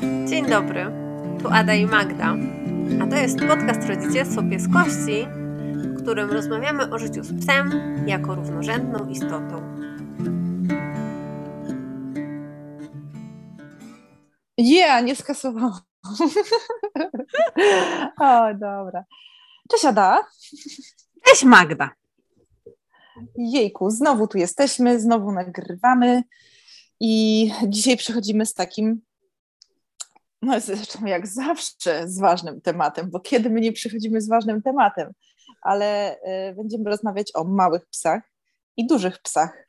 Dzień dobry, tu Ada i Magda, a to jest podcast Rodzicielstwo Pieskości, w którym rozmawiamy o życiu z psem jako równorzędną istotą. Yeah, nie skasowało. o, dobra. Cześć Ada. Cześć Magda. Jejku, znowu tu jesteśmy, znowu nagrywamy i dzisiaj przychodzimy z takim, no zresztą jak zawsze z ważnym tematem, bo kiedy my nie przychodzimy z ważnym tematem, ale y, będziemy rozmawiać o małych psach i dużych psach.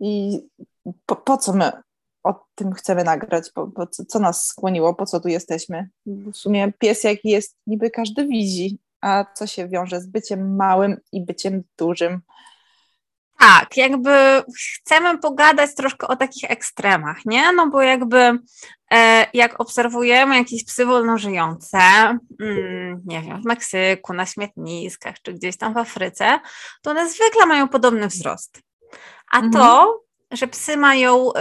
I po, po co my o tym chcemy nagrać, po, po co, co, nas skłoniło, po co tu jesteśmy. W sumie pies jaki jest, niby każdy widzi, a co się wiąże z byciem małym i byciem dużym. Tak, jakby chcemy pogadać troszkę o takich ekstremach, nie? No bo jakby e, jak obserwujemy jakieś psy wolnożyjące, mm, nie wiem, w Meksyku, na śmietniskach, czy gdzieś tam w Afryce, to one zwykle mają podobny wzrost. A mhm. to że psy mają, y,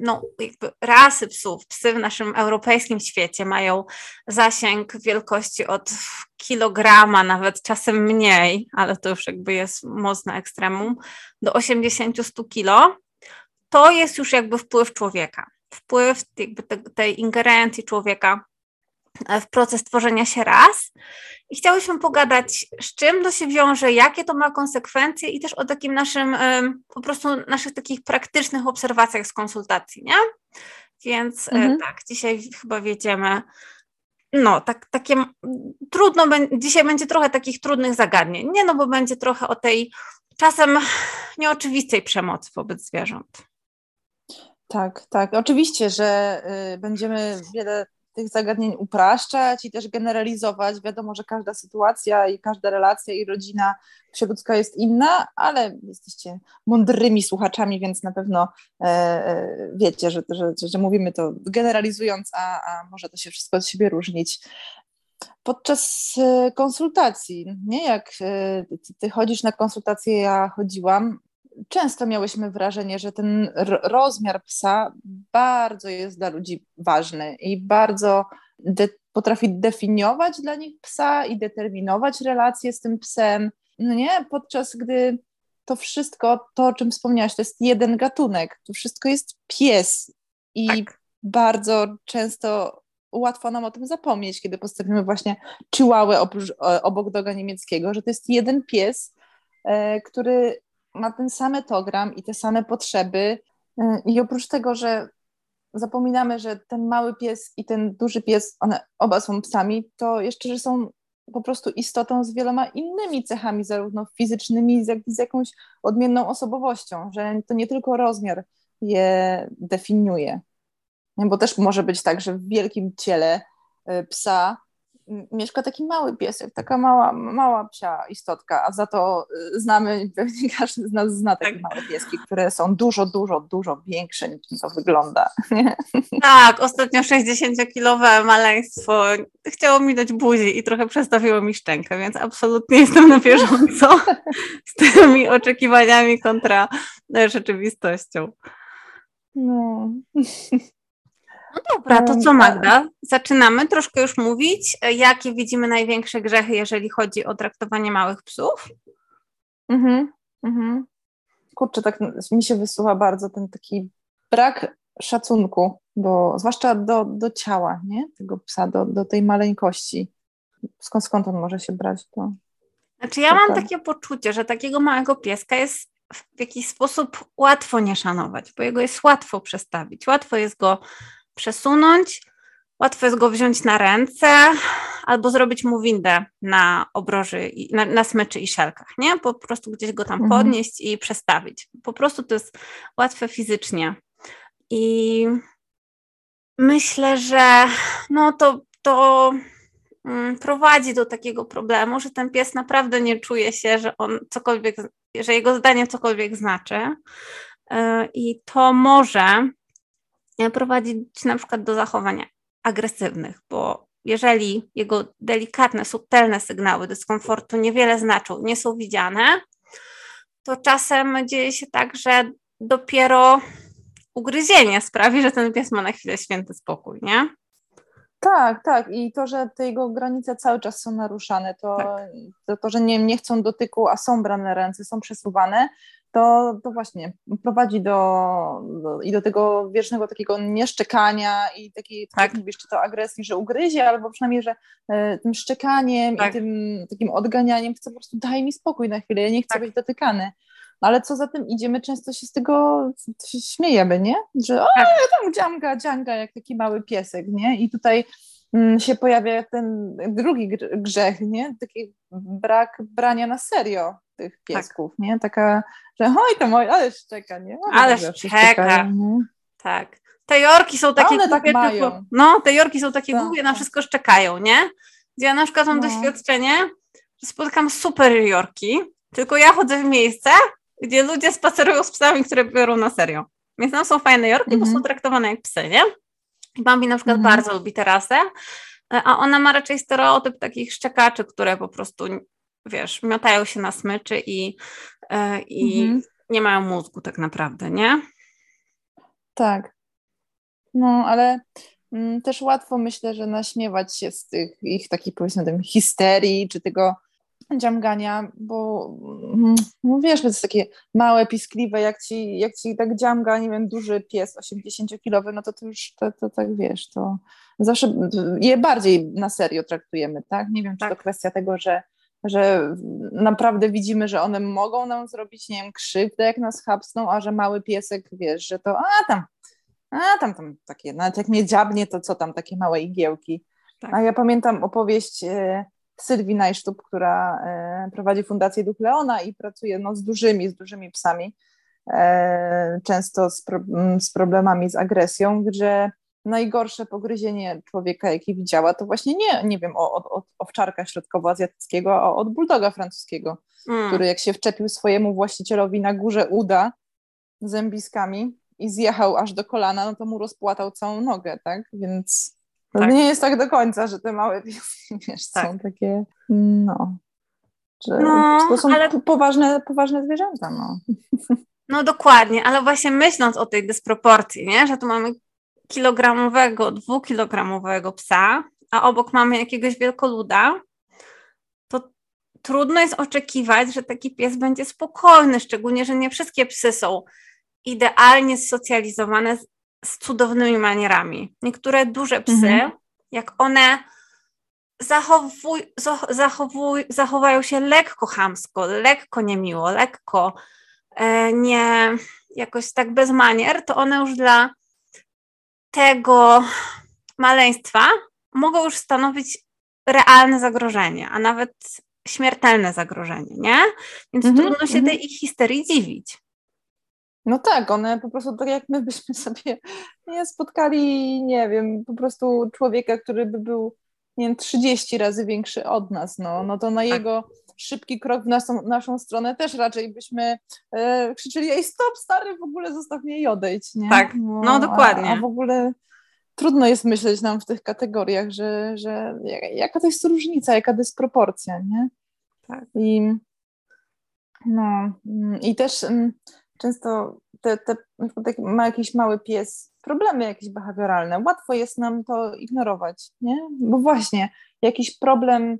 no jakby rasy psów, psy w naszym europejskim świecie mają zasięg wielkości od kilograma, nawet czasem mniej, ale to już jakby jest mocne ekstremum, do 80-100 kilo, to jest już jakby wpływ człowieka. Wpływ jakby te, tej ingerencji człowieka w proces tworzenia się raz. I chciałyśmy pogadać, z czym to się wiąże, jakie to ma konsekwencje i też o takim naszym, po prostu naszych takich praktycznych obserwacjach z konsultacji, nie? Więc e, mhm. tak, dzisiaj chyba wiedziemy, no, tak, takie trudno, dzisiaj będzie trochę takich trudnych zagadnień, nie? No bo będzie trochę o tej czasem nieoczywistej przemocy wobec zwierząt. Tak, tak. Oczywiście, że y, będziemy wiele tych zagadnień upraszczać i też generalizować. Wiadomo, że każda sytuacja i każda relacja i rodzina psioludzka jest inna, ale jesteście mądrymi słuchaczami, więc na pewno e, e, wiecie, że, że, że, mówimy to generalizując, a, a może to się wszystko od siebie różnić. Podczas e, konsultacji, nie jak e, ty chodzisz na konsultacje, ja chodziłam, często miałyśmy wrażenie, że ten rozmiar psa bardzo jest dla ludzi ważny i bardzo de potrafi definiować dla nich psa i determinować relacje z tym psem. No nie, podczas gdy to wszystko, to o czym wspomniałaś, to jest jeden gatunek, to wszystko jest pies i tak. bardzo często łatwo nam o tym zapomnieć, kiedy postawimy właśnie chihuahua obok doga niemieckiego, że to jest jeden pies, e, który ma ten sam etogram i te same potrzeby. Y, I oprócz tego, że zapominamy, że ten mały pies i ten duży pies, one oba są psami, to jeszcze, że są po prostu istotą z wieloma innymi cechami, zarówno fizycznymi, jak i z jakąś odmienną osobowością, że to nie tylko rozmiar je definiuje. Bo też może być tak, że w wielkim ciele y, psa mieszka taki mały piesek, taka mała, mała psia istotka, a za to y, znamy, pewnie każdy z nas zna takie tak. małe pieski, które są dużo, dużo, dużo większe niż to wygląda. Tak, ostatnio 60-kilowe maleństwo chciało mi dać buzi i trochę przestawiło mi szczękę, więc absolutnie jestem na bieżąco z tymi oczekiwaniami kontra rzeczywistością. No. No dobra, to co Magda? Zaczynamy troszkę już mówić, e, jakie widzimy największe grzechy, jeżeli chodzi o traktowanie małych psów? Mhm, mhm. Kurczę, tak mi się wysuwa bardzo ten taki brak szacunku, do, zwłaszcza do, do ciała, nie? Tego psa, do, do tej maleńkości. Skąd, skąd on może się brać? To, znaczy ja mam takie poczucie, że takiego małego pieska jest w jakiś sposób łatwo nie szanować, bo jego jest łatwo przestawić, łatwo jest go przesunąć. Łatwo jest go wziąć na ręce albo zrobić mu windę na obroży, na, na smyczy i szelkach, nie? Po prostu gdzieś go tam mhm. podnieść i przestawić. Po prostu to jest łatwe fizycznie. I myślę, że no to, to mm, prowadzi do takiego problemu, że ten pies naprawdę nie czuje się, że on cokolwiek, że jego zdanie cokolwiek znaczy. Y, I to może prowadzić na przykład do zachowań agresywnych, bo jeżeli jego delikatne, subtelne sygnały dyskomfortu niewiele znaczą, nie są widziane, to czasem dzieje się tak, że dopiero ugryzienie sprawi, że ten pies ma na chwilę święty spokój, nie? Tak, tak. I to, że te jego granice cały czas są naruszane, to, tak. to, to, że nie, nie chcą dotyku, a są brane ręce, są przesuwane, to, to właśnie prowadzi do, do, i do tego wiecznego takiego nieszczekania i takiej, tak. jak mówisz, czy to agresji, że ugryzie, albo przynajmniej, że e, tym szczekaniem tak. i tym takim odganianiem chce po prostu daj mi spokój na chwilę, ja nie chcę tak. być dotykany. No ale co za tym idzie, my często się z tego śmiejemy, nie? Że o, tak. tam dziamga, dzianga, jak taki mały piesek, nie? I tutaj się pojawia ten drugi grzech, nie? Taki brak brania na serio tych tak. piesków, tak. nie? Taka, że oj to moje, ale szczeka, nie? ale szczeka, tak. Te jorki są takie one tak mają. no, te jorki są takie tak, głupie, na tak. wszystko szczekają, nie? Ja na przykład mam no. doświadczenie, że spotkam super jorki, tylko ja chodzę w miejsce, gdzie ludzie spacerują z psami, które biorą na serio. Więc tam są fajne jorki, mm -hmm. bo są mhm. traktowane jak psy, nie? Bambi na przykład -hmm. bardzo lubi terasę, a ona ma raczej stereotyp takich szczekaczy, które po prostu wiesz, miotają się na smyczy i, e, i mhm. nie mają mózgu tak naprawdę, nie? Tak. No, ale mm, też łatwo myślę, że naśmiewać się z tych ich takich powiedzmy histerii, czy tego dziamgania, bo mm, no wiesz, to jest takie małe, piskliwe, jak ci, jak ci tak dziamga, nie wiem, duży pies 80-kilowy, no to to już, to, to tak wiesz, to zawsze je bardziej na serio traktujemy, tak? Nie wiem, czy tak. to kwestia tego, że że naprawdę widzimy, że one mogą nam zrobić, nie wiem, krzywdę, jak nas chapsną, a że mały piesek, wiesz, że to, a tam, a tam, tam takie, nawet jak mnie dziabnie, to co tam, takie małe igiełki. Tak. A ja pamiętam opowieść e, Sylwii Najsztub, która e, prowadzi Fundację Duch Leona i pracuje no, z dużymi, z dużymi psami, e, często z, pro, z problemami z agresją, gdzie najgorsze pogryzienie człowieka, jakie widziała, to właśnie nie, nie wiem, od, od owczarka środkowoazjatyckiego, a od buldoga francuskiego, mm. który jak się wczepił swojemu właścicielowi na górze uda zębiskami i zjechał aż do kolana, no to mu rozpłatał całą nogę, tak? Więc tak. nie jest tak do końca, że te małe pieski, wiesz, tak. są takie, no, że no, to są ale... poważne, poważne zwierzęta, no. No dokładnie, ale właśnie myśląc o tej dysproporcji, nie? że tu mamy kilogramowego, dwukilogramowego psa, a obok mamy jakiegoś wielkoluda, to trudno jest oczekiwać, że taki pies będzie spokojny, szczególnie, że nie wszystkie psy są idealnie socjalizowane z, z cudownymi manierami. Niektóre duże psy, mhm. jak one zachowuj, zachowuj, zachowają się lekko chamsko, lekko niemiło, lekko e, nie jakoś tak bez manier, to one już dla tego maleństwa mogą już stanowić realne zagrożenie, a nawet śmiertelne zagrożenie, nie? Więc mm -hmm, trudno się mm -hmm. tej ich histerii dziwić. No tak, one po prostu tak jak my byśmy sobie nie spotkali, nie wiem, po prostu człowieka, który by był, nie wiem, 30 razy większy od nas, no, no to na tak. jego szybki krok w naszą, naszą stronę też raczej byśmy e, krzyczeli, ej stop stary, w ogóle zostaw mnie i odejdź, nie? Tak, no, no dokładnie. A, a, w ogóle trudno jest myśleć nam w tych kategoriach, że, że jaka to jest różnica, jaka dysproporcja, nie? Tak. I no, i też mm, często te, te, ma jakiś mały pies problemy jakieś behawioralne, łatwo jest nam to ignorować, nie? Bo właśnie jakiś problem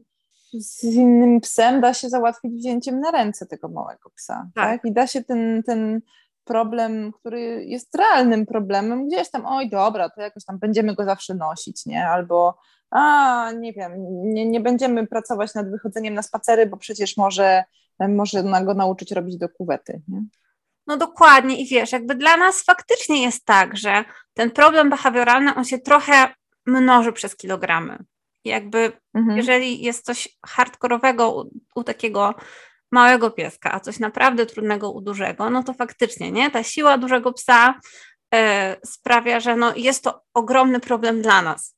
z innym psem da się załatwić wzięciem na ręce tego małego psa, tak? tak? I da się ten, ten problem, który jest realnym problemem, gdzieś tam, oj dobra, to jakoś tam będziemy go zawsze nosić, nie? Albo a, nie wiem, nie, nie będziemy pracować nad wychodzeniem na spacery, bo przecież może, może go nauczyć robić do kuwety, nie? No dokładnie i wiesz, jakby dla nas faktycznie jest tak, że ten problem behawioralny, on się trochę mnoży przez kilogramy. Jakby mhm. jeżeli jest coś hardkorowego u, u, takiego małego pieska, a coś naprawdę trudnego u dużego, no to faktycznie, nie? Ta siła dużego psa e, sprawia, że no jest to ogromny problem dla nas.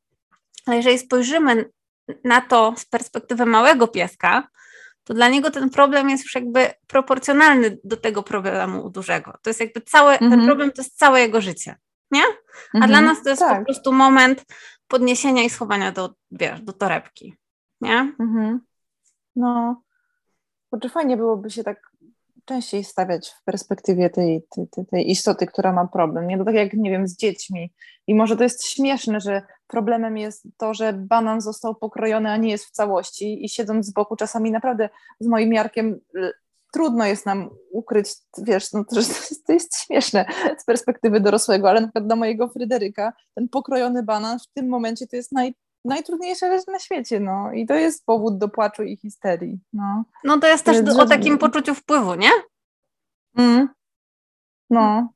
Ale jeżeli spojrzymy na to z perspektywy małego pieska, to dla niego ten problem jest już jakby proporcjonalny do tego problemu u dużego. To jest jakby całe, mhm. ten problem to jest całe jego życie, nie? A mhm. dla nas to jest tak. po prostu moment podniesienia i schowania do, wiesz, do torebki, nie? Mhm. No, czy fajnie byłoby się tak częściej stawiać w perspektywie tej, tej, tej, istoty, która ma problem. Nie to tak jak, nie wiem, z dziećmi. I może to jest śmieszne, że problemem jest to, że banan został pokrojony, a nie jest w całości i siedząc z boku czasami naprawdę z moim Jarkiem trudno jest nam ukryć, wiesz, no to, to jest śmieszne z perspektywy dorosłego, ale na przykład dla mojego Fryderyka ten pokrojony banan w tym momencie to jest naj, najtrudniejsza rzecz na świecie, no i to jest powód do płaczu i histerii, no. No to jest też do, o takim poczuciu wpływu, nie? Mm. No.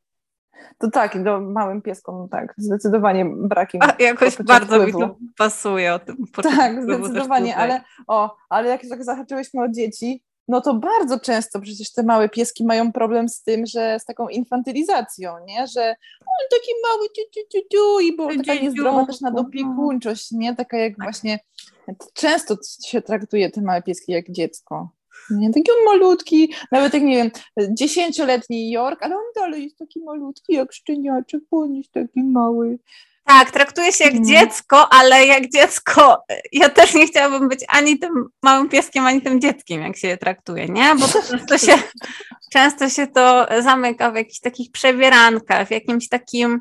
To tak, do małym pieskom, tak, zdecydowanie brakiem. A, jakoś bardzo wpływu. mi to pasuje o tym. Tak, zdecydowanie, ale o, ale jak tak zahaczyłyśmy o dzieci, no to bardzo często przecież te małe pieski mają problem z tym, że z taką infantylizacją, nie? Że on taki mały ciu, ciu, ciu, ciu i bo taka niezdrowa też na dopiekuńczość, nie? Taka jak tak. właśnie, często się traktuje te małe pieski jak dziecko. Nie, taki on malutki, nawet jak nie wiem, dziesięcioletni York, ale on dalej jest taki malutki jak szczeniaczek, bo on jest taki mały. Tak, traktuje się jak mm. dziecko, ale jak dziecko, ja też nie chciałabym być ani tym małym pieskiem, ani tym dzieckiem, jak się je traktuje, nie? Bo to często się, często się to zamyka w jakichś takich przebierankach, w jakimś takim,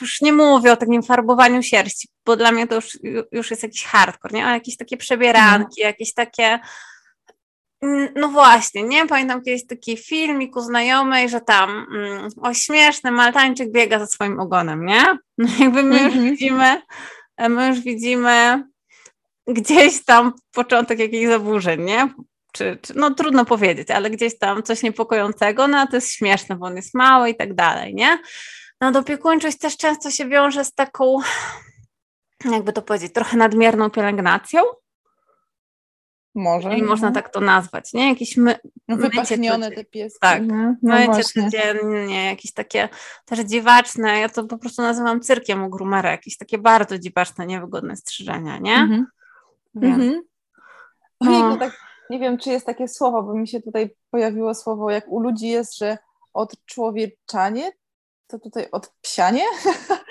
już nie mówię o takim farbowaniu sierści, bo dla mnie to już, już jest jakiś hardcore, nie? Ale jakieś takie przebieranki, mm. jakieś takie no właśnie, nie? Pamiętam kiedyś taki filmik u znajomej, że tam mm, o śmieszny Maltańczyk biega za swoim ogonem, nie? No jakby my już mm -hmm. widzimy, my już widzimy gdzieś tam początek jakichś zaburzeń, nie? Czy, czy, no trudno powiedzieć, ale gdzieś tam coś niepokojącego, no a to jest śmieszne, bo on jest mały i tak dalej, nie? No dopiekuńczość też często się wiąże z taką, jakby to powiedzieć, trochę nadmierną pielęgnacją, może. I można tak to nazwać, nie? Jakieś my, no, Wypachnione te pieski. Tak, no, mycie codziennie, jakieś takie też dziwaczne, ja to po prostu nazywam cyrkiem u grumera, jakieś takie bardzo dziwaczne, niewygodne strzyżenia, nie? Mhm. Mhm. No. tak, nie wiem, czy jest takie słowo, bo mi się tutaj pojawiło słowo, jak u ludzi jest, że odczłowieczanie, to tutaj odpsianie?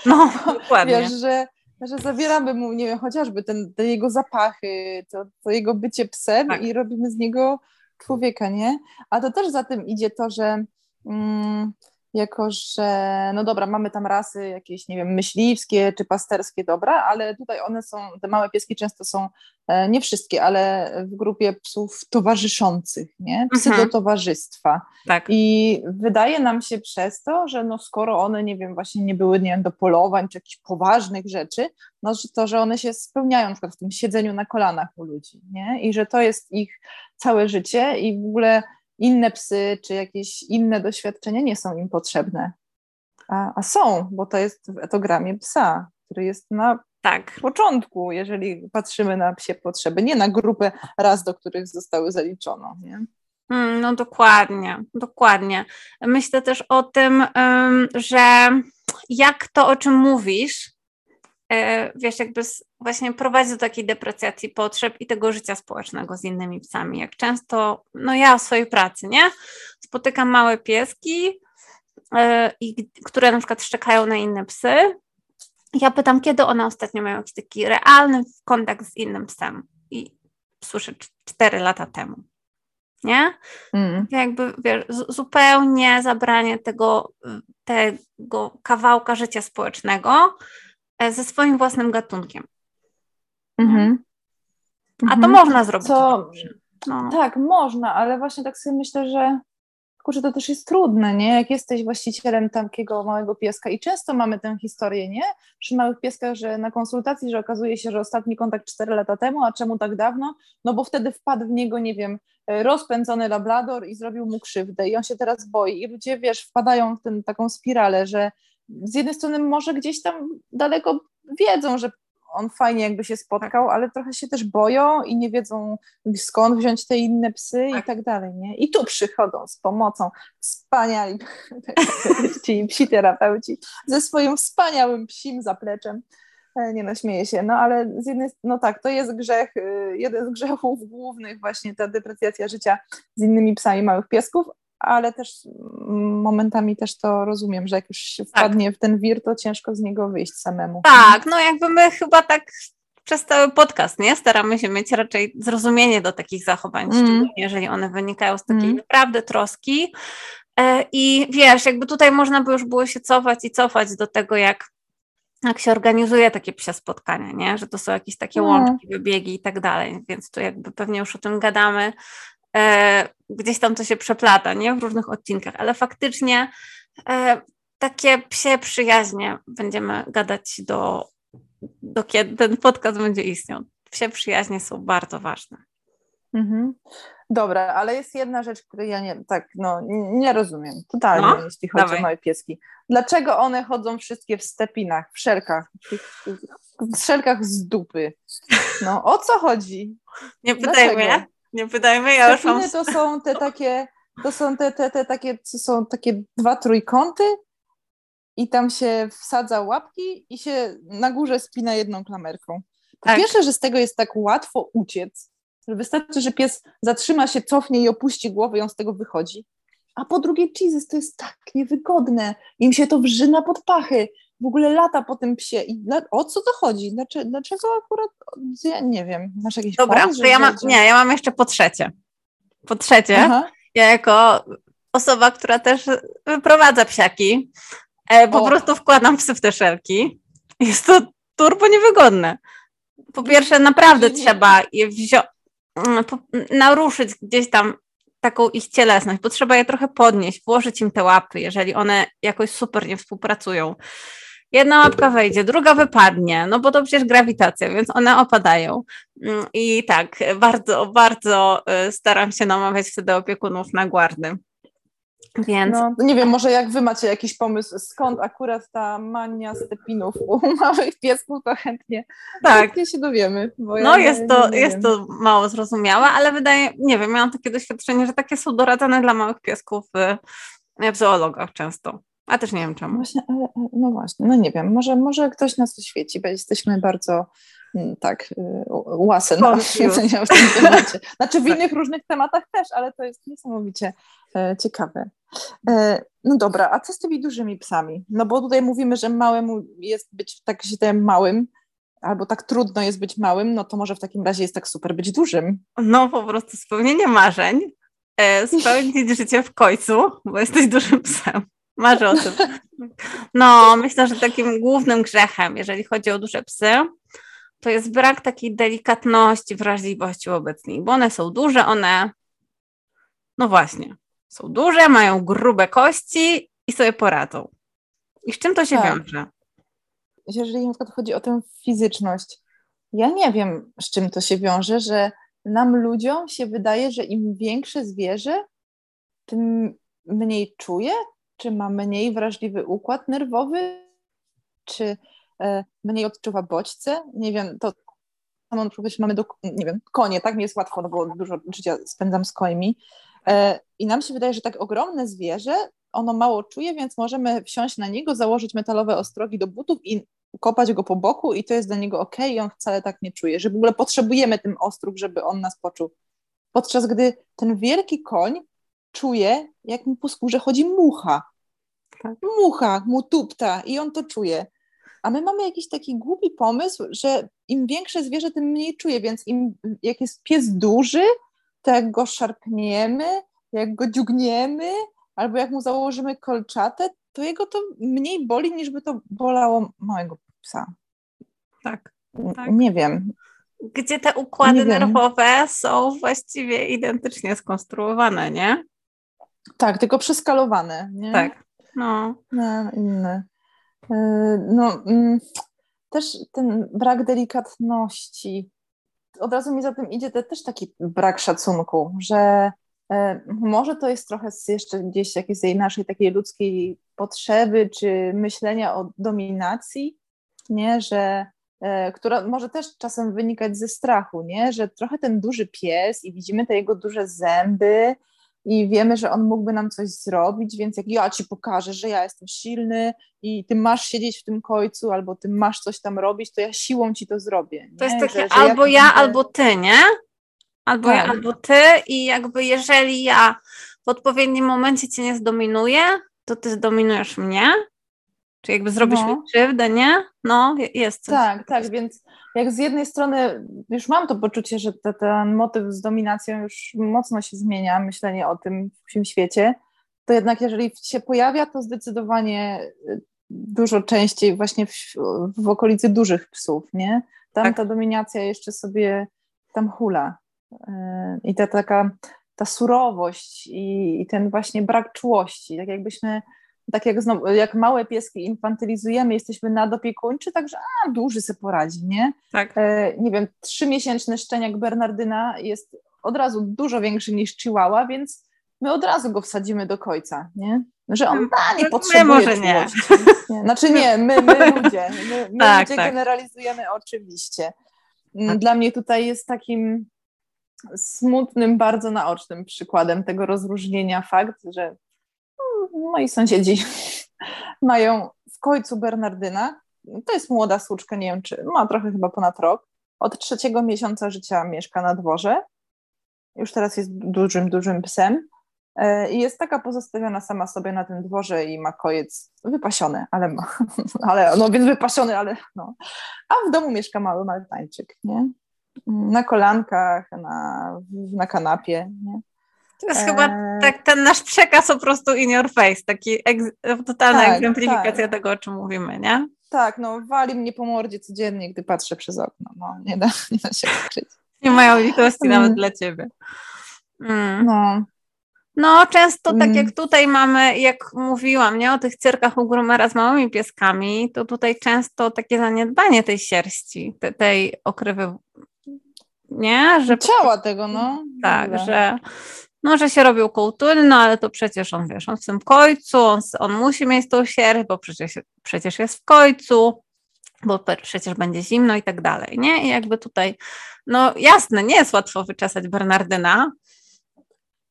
No, dokładnie. Wiesz, że że zabieramy mu, nie wiem, chociażby ten, te jego zapachy, to, to jego bycie psem tak. i robimy z niego człowieka, nie? A to też za tym idzie to, że mm, jako że, no dobra, mamy tam rasy jakieś, nie wiem, myśliwskie czy pasterskie, dobra, ale tutaj one są, te małe pieski często są, e, nie wszystkie, ale w grupie psów towarzyszących, nie? Psy mhm. do towarzystwa. Tak. I wydaje nam się przez to, że no skoro one, nie wiem, właśnie nie były, nie wiem, do polowań czy jakichś poważnych rzeczy, no to, że one się spełniają na przykład w tym siedzeniu na kolanach u ludzi, nie? I że to jest ich całe życie i w ogóle inne psy czy jakieś inne doświadczenia nie są im potrzebne. A, a są, bo to jest w etogramie psa, który jest na tak. początku, jeżeli patrzymy na psie potrzeby, nie na grupę raz, do których zostały zaliczono. Nie? Mm, no dokładnie, dokładnie. Myślę też o tym, że jak to, o czym mówisz, wiesz, jakby właśnie prowadzi do takiej deprecjacji potrzeb i tego życia społecznego z innymi psami. Jak często, no ja w swojej pracy, nie? Spotykam małe pieski, e, i, które na przykład szczekają na inne psy. Ja pytam, kiedy one ostatnio mają jakiś taki realny kontakt z innym psem. I słyszę cztery lata temu. Nie? Mm. Jakby wiesz, zupełnie zabranie tego, tego kawałka życia społecznego E, ze swoim własnym gatunkiem. Mhm. A to mhm. można zrobić. Co, no. Tak, można, ale właśnie tak sobie myślę, że kurczę, to też jest trudne, nie? Jak jesteś właścicielem takiego małego pieska i często mamy tę historię, nie? Przy małych pieskach, że na konsultacji, że okazuje się, że ostatni kontakt 4 lata temu, a czemu tak dawno? No bo wtedy wpadł w niego, nie wiem, rozpędzony labrador i zrobił mu krzywdę i on się teraz boi i ludzie, wiesz, wpadają w tę taką spiralę, że z jednej strony może gdzieś tam daleko wiedzą, że on fajnie jakby się spotkał, ale trochę się też boją i nie wiedzą skąd wziąć te inne psy tak. i tak dalej, nie? I tu przychodzą z pomocą wspaniali ci psi terapeuci ze swoim wspaniałym psim zapleczem. E, nie naśmieję się, no ale z jednej no tak, to jest grzech, y, jeden z grzechów głównych właśnie ta deprecjacja życia z innymi psami małych piesków, ale też momentami też to rozumiem, że jak już się tak. wpadnie tak. w ten wir, to ciężko z niego wyjść samemu. Tak, no jakby my chyba tak przez cały podcast, nie? Staramy się mieć raczej zrozumienie do takich zachowań, mm. szczególnie jeżeli one wynikają z takiej mm. naprawdę troski. E, I wiesz, jakby tutaj można by już było się cofać i cofać do tego, jak jak się organizuje takie psie spotkania, nie? że to są jakieś takie no. łączki, wybiegi i tak dalej, więc tu jakby pewnie już o tym gadamy. E, gdzieś tam to się przeplata, nie? W różnych odcinkach, ale faktycznie e, takie psie przyjaźnie będziemy gadać do, do kiedy ten podcast będzie istniał. Psie przyjaźnie są bardzo ważne. Mhm. Dobra, ale jest jedna rzecz, której ja nie, tak, no, nie rozumiem totalnie, no, jeśli chodzi dawaj. o małe pieski. Dlaczego one chodzą wszystkie w stepinach, w szelkach, w szelkach z dupy? No, o co chodzi? Nie pytajmy, nie pytajmy, ja już mam... to są te takie, to są te, te, te takie, co są takie dwa trójkąty i tam się wsadza łapki i się na górze spina jedną klamerką. Po tak. pierwsze, że z tego jest tak łatwo uciec, Wystarczy, że pies zatrzyma się, cofnie i opuści głowę i on z tego wychodzi. A po drugie, Jesus, to jest tak niewygodne. Im się to wrzyna pod pachy. W ogóle lata po tym psie. I dla, o co to chodzi? Dlaczego, dlaczego akurat, ja nie wiem, masz jakieś Dobra, pomysł, to ja mam, nie, ja mam jeszcze po trzecie. Po trzecie, Aha. ja jako osoba, która też wyprowadza psiaki, e, po o. prostu wkładam psy w te szelki. Jest to turbo niewygodne. Po pierwsze, naprawdę trzeba je wziąć, Mm, naruszyć gdzieś tam taką ich cielesność, bo trzeba je trochę podnieść, włożyć im te łapy, jeżeli one jakoś super nie współpracują. Jedna łapka wejdzie, druga wypadnie, no bo to przecież grawitacja, więc one opadają. Mm, I tak, bardzo, bardzo y, staram się namawiać wtedy opiekunów na guardy. Więc... No, nie wiem, może jak wy macie jakiś pomysł, skąd akurat ta mania stepinów u małych piesków, to chętnie, tak. chętnie się dowiemy. no ja jest, nie, to, nie jest to mało zrozumiałe, ale wydaje, nie wiem, miałam takie doświadczenie, że takie są doradzane dla małych piesków w, w zoologach często. A też nie wiem czemu. Właśnie, ale, no właśnie, no nie wiem, może, może ktoś nas oświeci, bo jesteśmy bardzo mm, tak, y, łasy na oświecenia w tym temacie. Znaczy w tak. innych różnych tematach też, ale to jest niesamowicie e, ciekawe. E, no dobra, a co z tymi dużymi psami? No bo tutaj mówimy, że małemu jest być tak źle małym, albo tak trudno jest być małym, no to może w takim razie jest tak super być dużym. No po prostu spełnienie marzeń, e, spełnić życie w końcu, bo jesteś dużym psem. Marzę o tym. No, myślę, że takim głównym grzechem, jeżeli chodzi o duże psy, to jest brak takiej delikatności, wrażliwości wobec nich, bo one są duże, one, no właśnie, są duże, mają grube kości i sobie poradzą. I z czym to się tak. wiąże? Jeżeli na przykład chodzi o tę fizyczność, ja nie wiem, z czym to się wiąże, że nam ludziom się wydaje, że im większe zwierzę, tym mniej czuje, czy ma mniej wrażliwy układ nerwowy, czy e, mniej odczuwa bodźce. Nie wiem, to samą mamy do, nie wiem, konie, tak mi jest łatwo, no bo dużo życia spędzam z końmi. E, I nam się wydaje, że tak ogromne zwierzę, ono mało czuje, więc możemy wsiąść na niego, założyć metalowe ostrogi do butów i kopać go po boku i to jest dla niego ok, i on wcale tak nie czuje, że w ogóle potrzebujemy tym ostróg, żeby on nas poczuł. Podczas gdy ten wielki koń czuje, jak mu po skórze chodzi mucha. Tak. Mucha mu tupta i on to czuje. A my mamy jakiś taki głupi pomysł, że im większe zwierzę, tym mniej czuje, więc im, jak jest pies duży, to jak go szarpniemy, jak go dziugniemy, albo jak mu założymy kolczatę, to jego to mniej boli, niż by to bolało małego psa. Tak. tak. Nie wiem. Gdzie te układy nerwowe są właściwie identycznie skonstruowane, nie? Tak, tylko przeskalowane. Nie? Tak. No. Na inne. E, no, mm, też ten brak delikatności. Od razu mi za tym idzie też taki brak szacunku, że e, może to jest trochę jeszcze gdzieś jakiejś naszej takiej ludzkiej potrzeby, czy myślenia o dominacji, nie, że e, która może też czasem wynikać ze strachu, nie? że trochę ten duży pies i widzimy te jego duże zęby i wiemy, że on mógłby nam coś zrobić, więc jak ja ci pokażę, że ja jestem silny i ty masz siedzieć w tym końcu, albo ty masz coś tam robić, to ja siłą ci to zrobię. Nie? To jest takie że, że albo ja, ja albo ty, nie? Albo tak. ja, albo ty i jakby jeżeli ja w odpowiednim momencie cię nie zdominuję, to ty zdominujesz mnie, czy jakby zrobisz no. mi krzywdę, nie? No, jest coś. Tak, tak, więc jak z jednej strony już mam to poczucie, że te, ten motyw z dominacją już mocno się zmienia, myślenie o tym w tym świecie, to jednak jeżeli się pojawia, to zdecydowanie y, dużo częściej właśnie w, w okolicy dużych psów, nie? Tam tak. ta dominacja jeszcze sobie tam hula. E, I ta taka ta surowość i, i, ten właśnie brak czułości, tak jakbyśmy, tak jak, znowu, jak małe pieski infantylizujemy, jesteśmy nadopiekuńczy, także a, duży se poradzi, nie? Tak. E, nie wiem, trzymiesięczny szczeniak Bernardyna jest od razu dużo większy niż Chihuahua, więc my od razu go wsadzimy do końca, nie? Że on da, nie potrzebuje my może nie. nie. Znaczy nie, my, my ludzie, my, my tak, ludzie tak. generalizujemy oczywiście. Mm, tak. Dla mnie tutaj jest takim smutnym, bardzo naocznym przykładem tego rozróżnienia fakt, że mm, moi sąsiedzi mają w końcu Bernardyna. To jest młoda słuczka, nie wiem czy ma trochę chyba ponad rok. Od trzeciego miesiąca życia mieszka na dworze. Już teraz jest dużym, dużym psem. E, I jest taka pozostawiona sama sobie na tym dworze i ma kojec wypasiony, ale, ma, ale no więc wypasiony, ale no. A w domu mieszka mały maltańczyk, nie? Na kolankach, na, na kanapie, nie? To jest e... chyba tak ten nasz przekaz po prostu in your face, taki totalna tak, egzemplifikacja tak. tego, o czym mówimy, nie? Tak, no wali mnie po mordzie codziennie, gdy patrzę przez okno, no nie da, nie da się ukryć. Nie mają litości nawet dla ciebie. Mm. No, no, często tak jak mm. tutaj mamy, jak mówiłam, nie, o tych cyrkach u Grumera z małymi pieskami, to tutaj często takie zaniedbanie tej sierści, te, tej okrywy, nie? Że Ciała tego, no. Tak, że no, że się robił kołtuny, no ale to przecież on, wiesz, on w tym końcu, on, on musi mieć tą sierść, bo przecież, przecież jest w końcu, bo przecież będzie zimno i tak dalej, nie? I jakby tutaj, no jasne, nie jest łatwo wyczesać Bernardyna,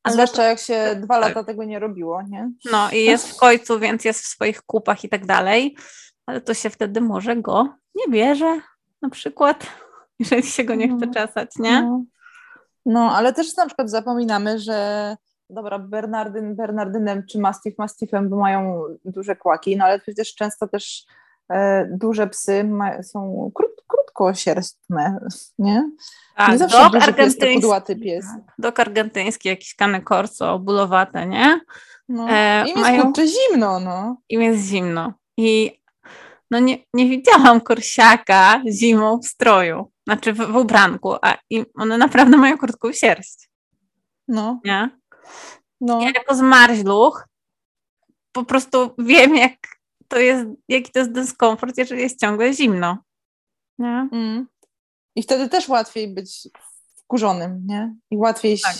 ale Zwłaszcza jak się dwa tak. lata tego nie robiło, nie? No i jest w końcu, więc jest w swoich kupach i tak dalej, ale to się wtedy może go nie bierze, na przykład, jeżeli się go nie chce no. czesać, nie? No. No, ale też na przykład zapominamy, że dobra, Bernardyn Bernardynem czy Mastiff Mastiffem mają duże kłaki, no ale przecież często też e, duże psy ma, są krót, krótkosierstne, nie? Tak, nie zawsze dok argentyński, pies. Tak, dok argentyński, jakiś kane corso, bulowate, nie? No, e, Im jest mają, zimno, no. Im jest zimno. I no nie, nie widziałam kursiaka zimą w stroju, znaczy w, w ubranku, a i one naprawdę mają krótką sierść. No. Nie? No. Ja jako zmarzluch po prostu wiem, jak to jest, jaki to jest dyskomfort, jeżeli jest ciągle zimno. Nie? Mm. I wtedy też łatwiej być wkurzonym, nie? I łatwiej, tak.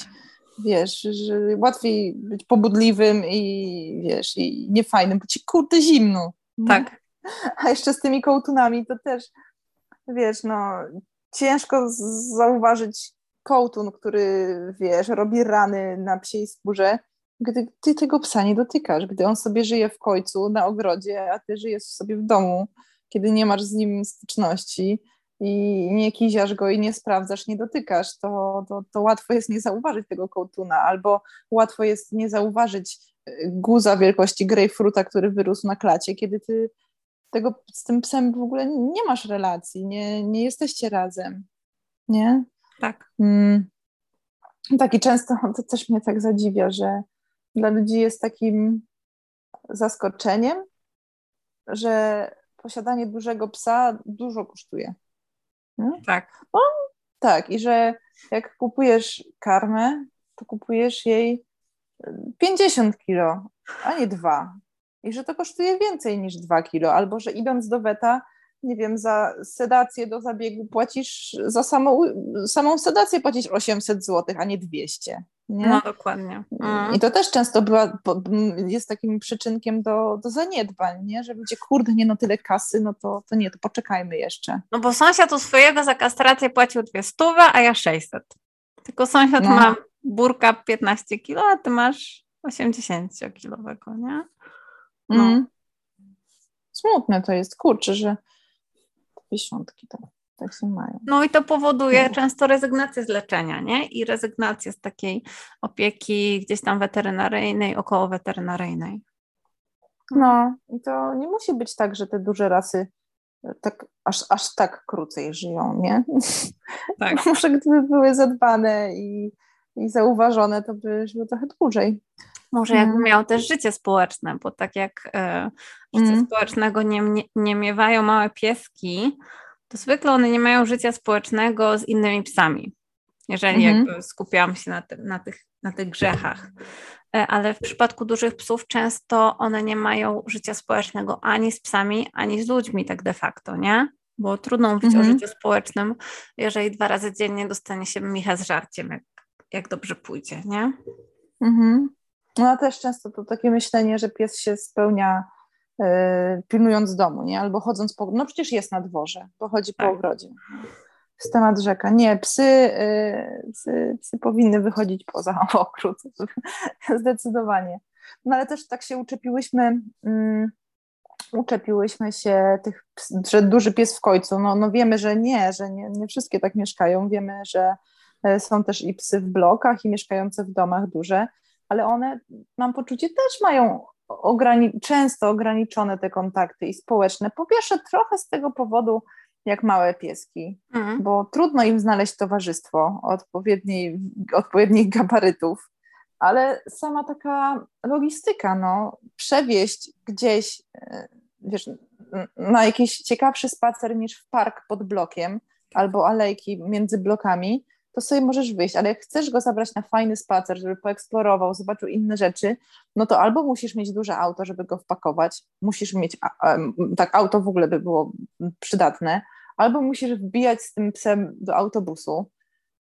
wiesz, że łatwiej być pobudliwym i wiesz, i niefajnym, bo ci kurde zimno. Nie? Tak. A jeszcze z tymi kołtunami to też, wiesz, no ciężko zauważyć kołtun, który, wiesz, robi rany na psiej skórze, gdy ty tego psa nie dotykasz, gdy on sobie żyje w końcu na ogrodzie, a ty żyjesz sobie w domu, kiedy nie masz z nim styczności i nie kiziasz go i nie sprawdzasz, nie dotykasz, to, to, to łatwo jest nie zauważyć tego kołtuna, albo łatwo jest nie zauważyć y, guza wielkości grejpfruta, który wyrósł na klacie, kiedy ty tego z tym psem w ogóle nie masz relacji, nie, nie jesteście razem, nie? Tak. Mm. Tak i często to też mnie tak zadziwia, że dla ludzi jest takim zaskoczeniem, że posiadanie dużego psa dużo kosztuje. Nie? Tak. O, tak, i że jak kupujesz karmę, to kupujesz jej 50 kilo, a nie dwa. I że to kosztuje więcej niż 2 kilo, albo że idąc do weta, nie wiem, za sedację do zabiegu płacisz, za samą, samą sedację płacisz 800 zł, a nie 200. Nie? No dokładnie. Mm. I to też często była, jest takim przyczynkiem do, do zaniedbań, nie? że ludzie, kurde, nie no tyle kasy, no to, to nie, to poczekajmy jeszcze. No bo sąsiad u swojego za kastrację płacił dwie stówy, a ja 600. Tylko sąsiad no. ma burka 15 kilo, a ty masz 80-kilowego, nie? No. Mm. Smutne to jest, kurczę, że dziesiątki tak, tak się mają. No i to powoduje no. często rezygnację z leczenia, nie? I rezygnację z takiej opieki gdzieś tam weterynaryjnej, około weterynaryjnej. No i to nie musi być tak, że te duże rasy e, tak, aż, aż tak krócej żyją, nie? Tak. Może gdyby były zadbane i, i zauważone, to by żyły trochę dłużej. Może jakby mm. miał też życie społeczne, bo tak jak e, życie mm. społecznego nie, nie, nie miewają małe pieski, to zwykle one nie mają życia społecznego z innymi psami, jeżeli mm jakby skupiałam się na, tym, na, tych, na tych grzechach. E, ale w przypadku dużych psów często one nie mają życia społecznego ani z psami, ani z ludźmi tak de facto, nie? Bo trudno mówić o mhm. życiu społecznym, jeżeli dwa razy dziennie dostanie się micha z żarciem, jak, jak dobrze pójdzie, nie? Mhm. No też często to takie myślenie, że pies się spełnia y, pilnując domu, nie? Albo chodząc po... No przecież jest na dworze, bo chodzi tak. po ogrodzie. Z temat rzeka. Nie, psy, y, psy, psy powinny wychodzić poza ogród. Zdecydowanie. No ale też tak się uczepiłyśmy... Mm, uczepiłyśmy się tych, że duży pies w końcu. No, no wiemy, że nie, że nie, nie wszystkie tak mieszkają. Wiemy, że e, są też i psy w blokach i mieszkające w domach duże ale one, mam poczucie, też mają ograni często ograniczone te kontakty i społeczne. Po pierwsze, trochę z tego powodu, jak małe pieski, mhm. bo trudno im znaleźć towarzystwo odpowiedniej, odpowiednich gabarytów, ale sama taka logistyka, no, przewieźć gdzieś, e, wiesz, na jakiś ciekawszy spacer niż w park pod blokiem albo alejki między blokami, to sobie możesz wyjść, ale jak chcesz go zabrać na fajny spacer, żeby poeksplorował, zobaczył inne rzeczy, no to albo musisz mieć duże auto, żeby go wpakować, musisz mieć, tak auto w ogóle by było przydatne, albo musisz wbijać z tym psem do autobusu,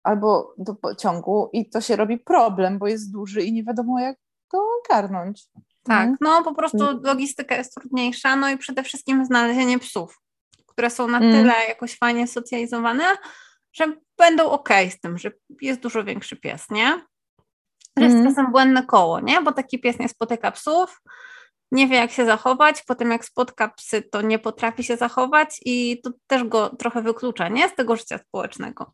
albo do pociągu i to się robi problem, bo jest duży i nie wiadomo jak go ogarnąć. Tak, mhm. no po prostu mm. logistyka jest trudniejsza, no i przede wszystkim znalezienie psów, które są na mm. tyle jakoś fajnie socjalizowane, że będą ok z tym, że jest dużo większy pies, nie? Że jest mm. czasem błędne koło, nie? Bo taki pies nie spotyka psów, nie wie jak się zachować, potem jak spotka psy, to nie potrafi się zachować i to też go trochę wyklucza, nie? Z tego życia społecznego.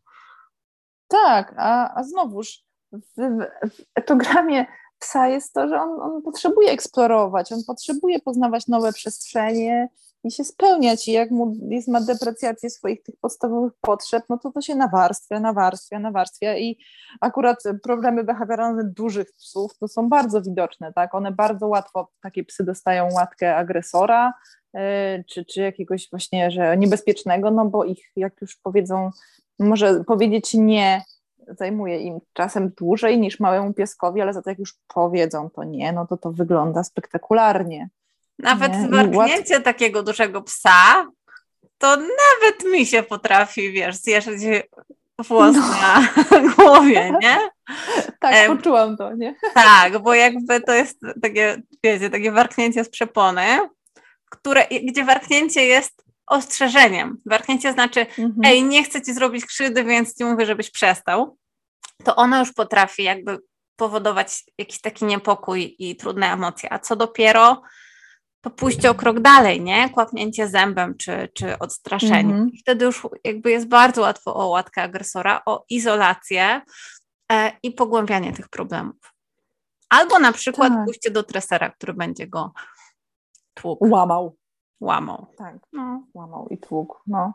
Tak, a, a znowuż w, w etogramie psa jest to, że on, on potrzebuje eksplorować, on potrzebuje poznawać nowe przestrzenie, i się spełniać. I jak jest, ma deprecjację swoich tych podstawowych potrzeb, no to to się nawarstwia, nawarstwia, nawarstwia. I akurat problemy behawioralne dużych psów to są bardzo widoczne, tak, one bardzo łatwo, takie psy dostają łatkę agresora, yy, czy, czy jakiegoś właśnie, że niebezpiecznego, no bo ich, jak już powiedzą, może powiedzieć nie, zajmuje im czasem dłużej niż małemu pieskowi, ale za to jak już powiedzą to nie, no to to wygląda spektakularnie. Nawet nie, warknięcie łat... takiego dużego psa, to nawet mi się potrafi, wiesz, zjeżdżać włos no. na głowie, nie? tak, e, poczułam to, nie? Tak, bo jakby to jest takie, wiecie, takie warknięcie z przepony, które, gdzie warknięcie jest ostrzeżeniem. Warknięcie znaczy, mhm. ej, nie chcę ci zrobić krzywdy, więc ci mówię, żebyś przestał. To ono już potrafi jakby powodować jakiś taki niepokój i trudne emocje. A co dopiero to pójście o krok dalej, nie? Kłapnięcie zębem czy, czy odstraszenie. Mm -hmm. Wtedy już jakby jest bardzo łatwo o łatkę agresora, o izolację e, i pogłębianie tych problemów. Albo na przykład tak. pójście do tresera, który będzie go tłukł. Łamał. Łamał. Tak, no. łamał i tłukł, no.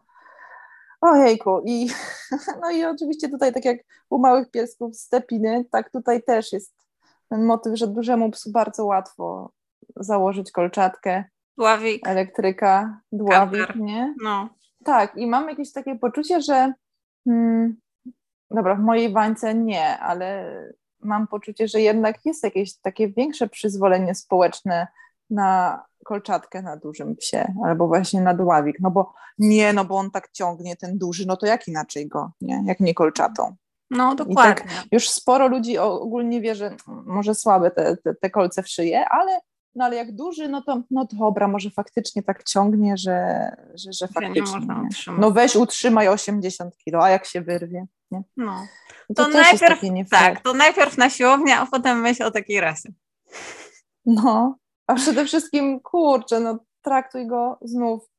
Ojejku, i, no i oczywiście tutaj, tak jak u małych piesków stepiny, tak tutaj też jest ten motyw, że dużemu psu bardzo łatwo założyć kolczatkę, dławik, elektryka, dławik, nie? No. Tak, i mam jakieś takie poczucie, że hmm, dobra, w mojej bańce nie, ale mam poczucie, że jednak jest jakieś takie większe przyzwolenie społeczne na kolczatkę na dużym psie, albo właśnie na dławik, no bo nie, no bo on tak ciągnie, ten duży, no to jak inaczej go, nie? Jak nie kolczatą. No, dokładnie. Tak już sporo ludzi ogólnie wie, że może słabe te, te, te kolce w szyję, ale no ale jak duży, no to no dobra, może faktycznie tak ciągnie, że, że, że faktycznie. Nie no weź utrzymaj 80 kilo, a jak się wyrwie. Nie? No. To, to, najpierw tak, to najpierw na siłownię, a potem myśl o takiej rasie. No, a przede wszystkim kurczę, no traktuj go znów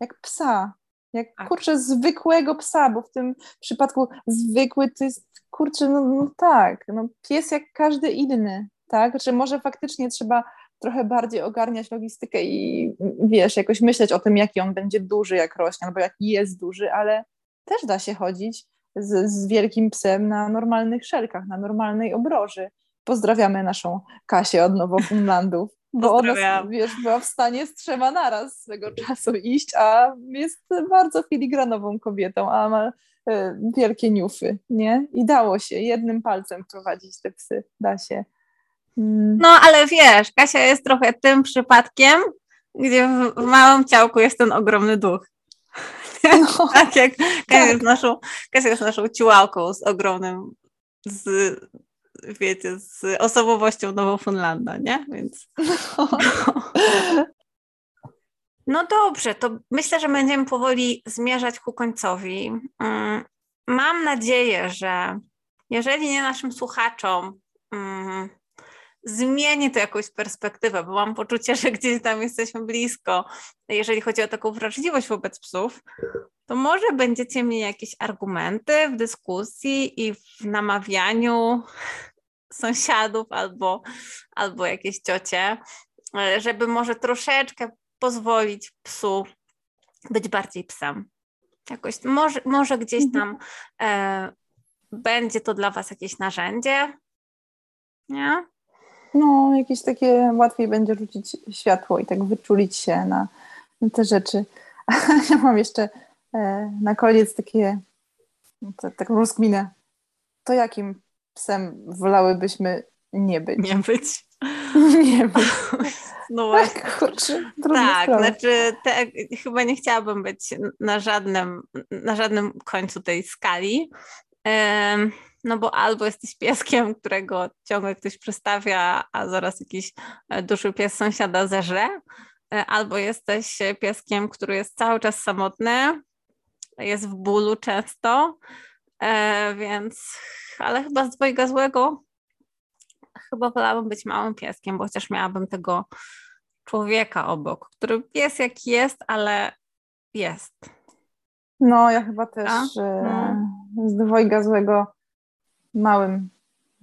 jak psa. Jak tak. kurczę, zwykłego psa, bo w tym przypadku zwykły to jest kurczę, no, no tak, no pies jak każdy inny, tak? Że może faktycznie trzeba trochę bardziej ogarniać logistykę i wiesz, jakoś myśleć o tym, jaki on będzie duży, jak rośnie, albo jaki jest duży, ale też da się chodzić z, z wielkim psem na normalnych szelkach, na normalnej obroży Pozdrawiamy naszą Kasię od Nowofunlandów. Bo ona wiesz, była w stanie z trzema naraz swego czasu iść, a jest bardzo filigranową kobietą, a ma e, wielkie niufy, nie? I dało się jednym palcem prowadzić te psy, da się. Mm. No, ale wiesz, Kasia jest trochę tym przypadkiem, gdzie w, w małym ciałku jest ten ogromny duch. No, tak jak Kasia, tak. Jest naszą, Kasia jest naszą ciłałką z ogromnym, z, wiecie, z osobowością Nowofunlanda, nie? Więc... No. no dobrze, to myślę, że będziemy powoli zmierzać ku końcowi. Mm, mam nadzieję, że jeżeli nie naszym słuchaczom mm, zmieni to jakąś perspektywę, bo mam poczucie, że gdzieś tam jesteśmy blisko, jeżeli chodzi o taką wrażliwość wobec psów, to może będziecie mieli jakieś argumenty w dyskusji i w namawianiu sąsiadów albo, albo jakieś ciocie, żeby może troszeczkę pozwolić psu być bardziej psem. Jakoś, może, może gdzieś tam mhm. e, będzie to dla Was jakieś narzędzie, nie? No, jakieś takie łatwiej będzie rzucić światło i tak wyczulić się na, na te rzeczy. ja mam jeszcze e, na koniec takie taką rozkminę. To jakim psem wolałybyśmy nie być? Nie być. nie być. No właśnie. Kurczę, tak, znaczy te, chyba nie chciałabym być na żadnym, na żadnym końcu tej skali. No bo albo jesteś pieskiem, którego ciągle ktoś przystawia, a zaraz jakiś e, duży pies sąsiada zeżre, e, albo jesteś pieskiem, który jest cały czas samotny, jest w bólu często, e, więc, ale chyba z dwojga złego chyba wolałabym być małym pieskiem, bo chociaż miałabym tego człowieka obok, który jest jak jest, ale jest. No, ja chyba też no. z dwojga złego małym,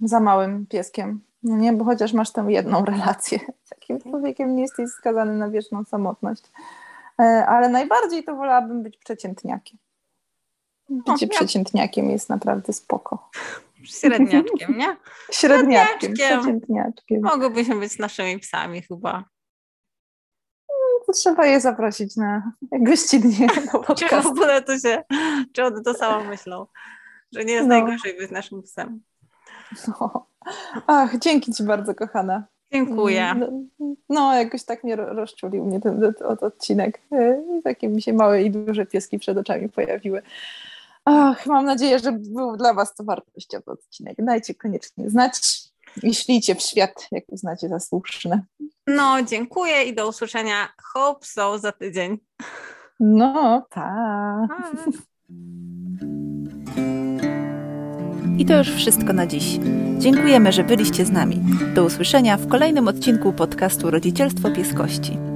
za małym pieskiem. No nie, bo chociaż masz tę jedną relację z takim człowiekiem, nie jesteś skazany na wieczną samotność. E, ale najbardziej to wolałabym być przeciętniakiem. Bycie no, przeciętniakiem jest naprawdę spoko. Średniaczkiem, nie? Średniaczkiem, przeciętniaczkiem. Mogłybyśmy być naszymi psami chyba. To trzeba je zaprosić na gościnnie Czy w ogóle to się, czy one to samo myślą? Że nie jest no. najgorzej być naszym psem. No. Ach, dzięki Ci bardzo, kochana. Dziękuję. No, no jakoś tak mnie rozczulił mnie ten, ten odcinek. E, takie mi się małe i duże pieski przed oczami pojawiły. Ach, mam nadzieję, że był dla Was to wartościowy odcinek. Dajcie koniecznie znać i ślijcie w świat, jak uznacie za słuszne. No, dziękuję i do usłyszenia. Hope so za tydzień. No, tak. I to już wszystko na dziś. Dziękujemy, że byliście z nami. Do usłyszenia w kolejnym odcinku podcastu Rodzicielstwo Pieskości.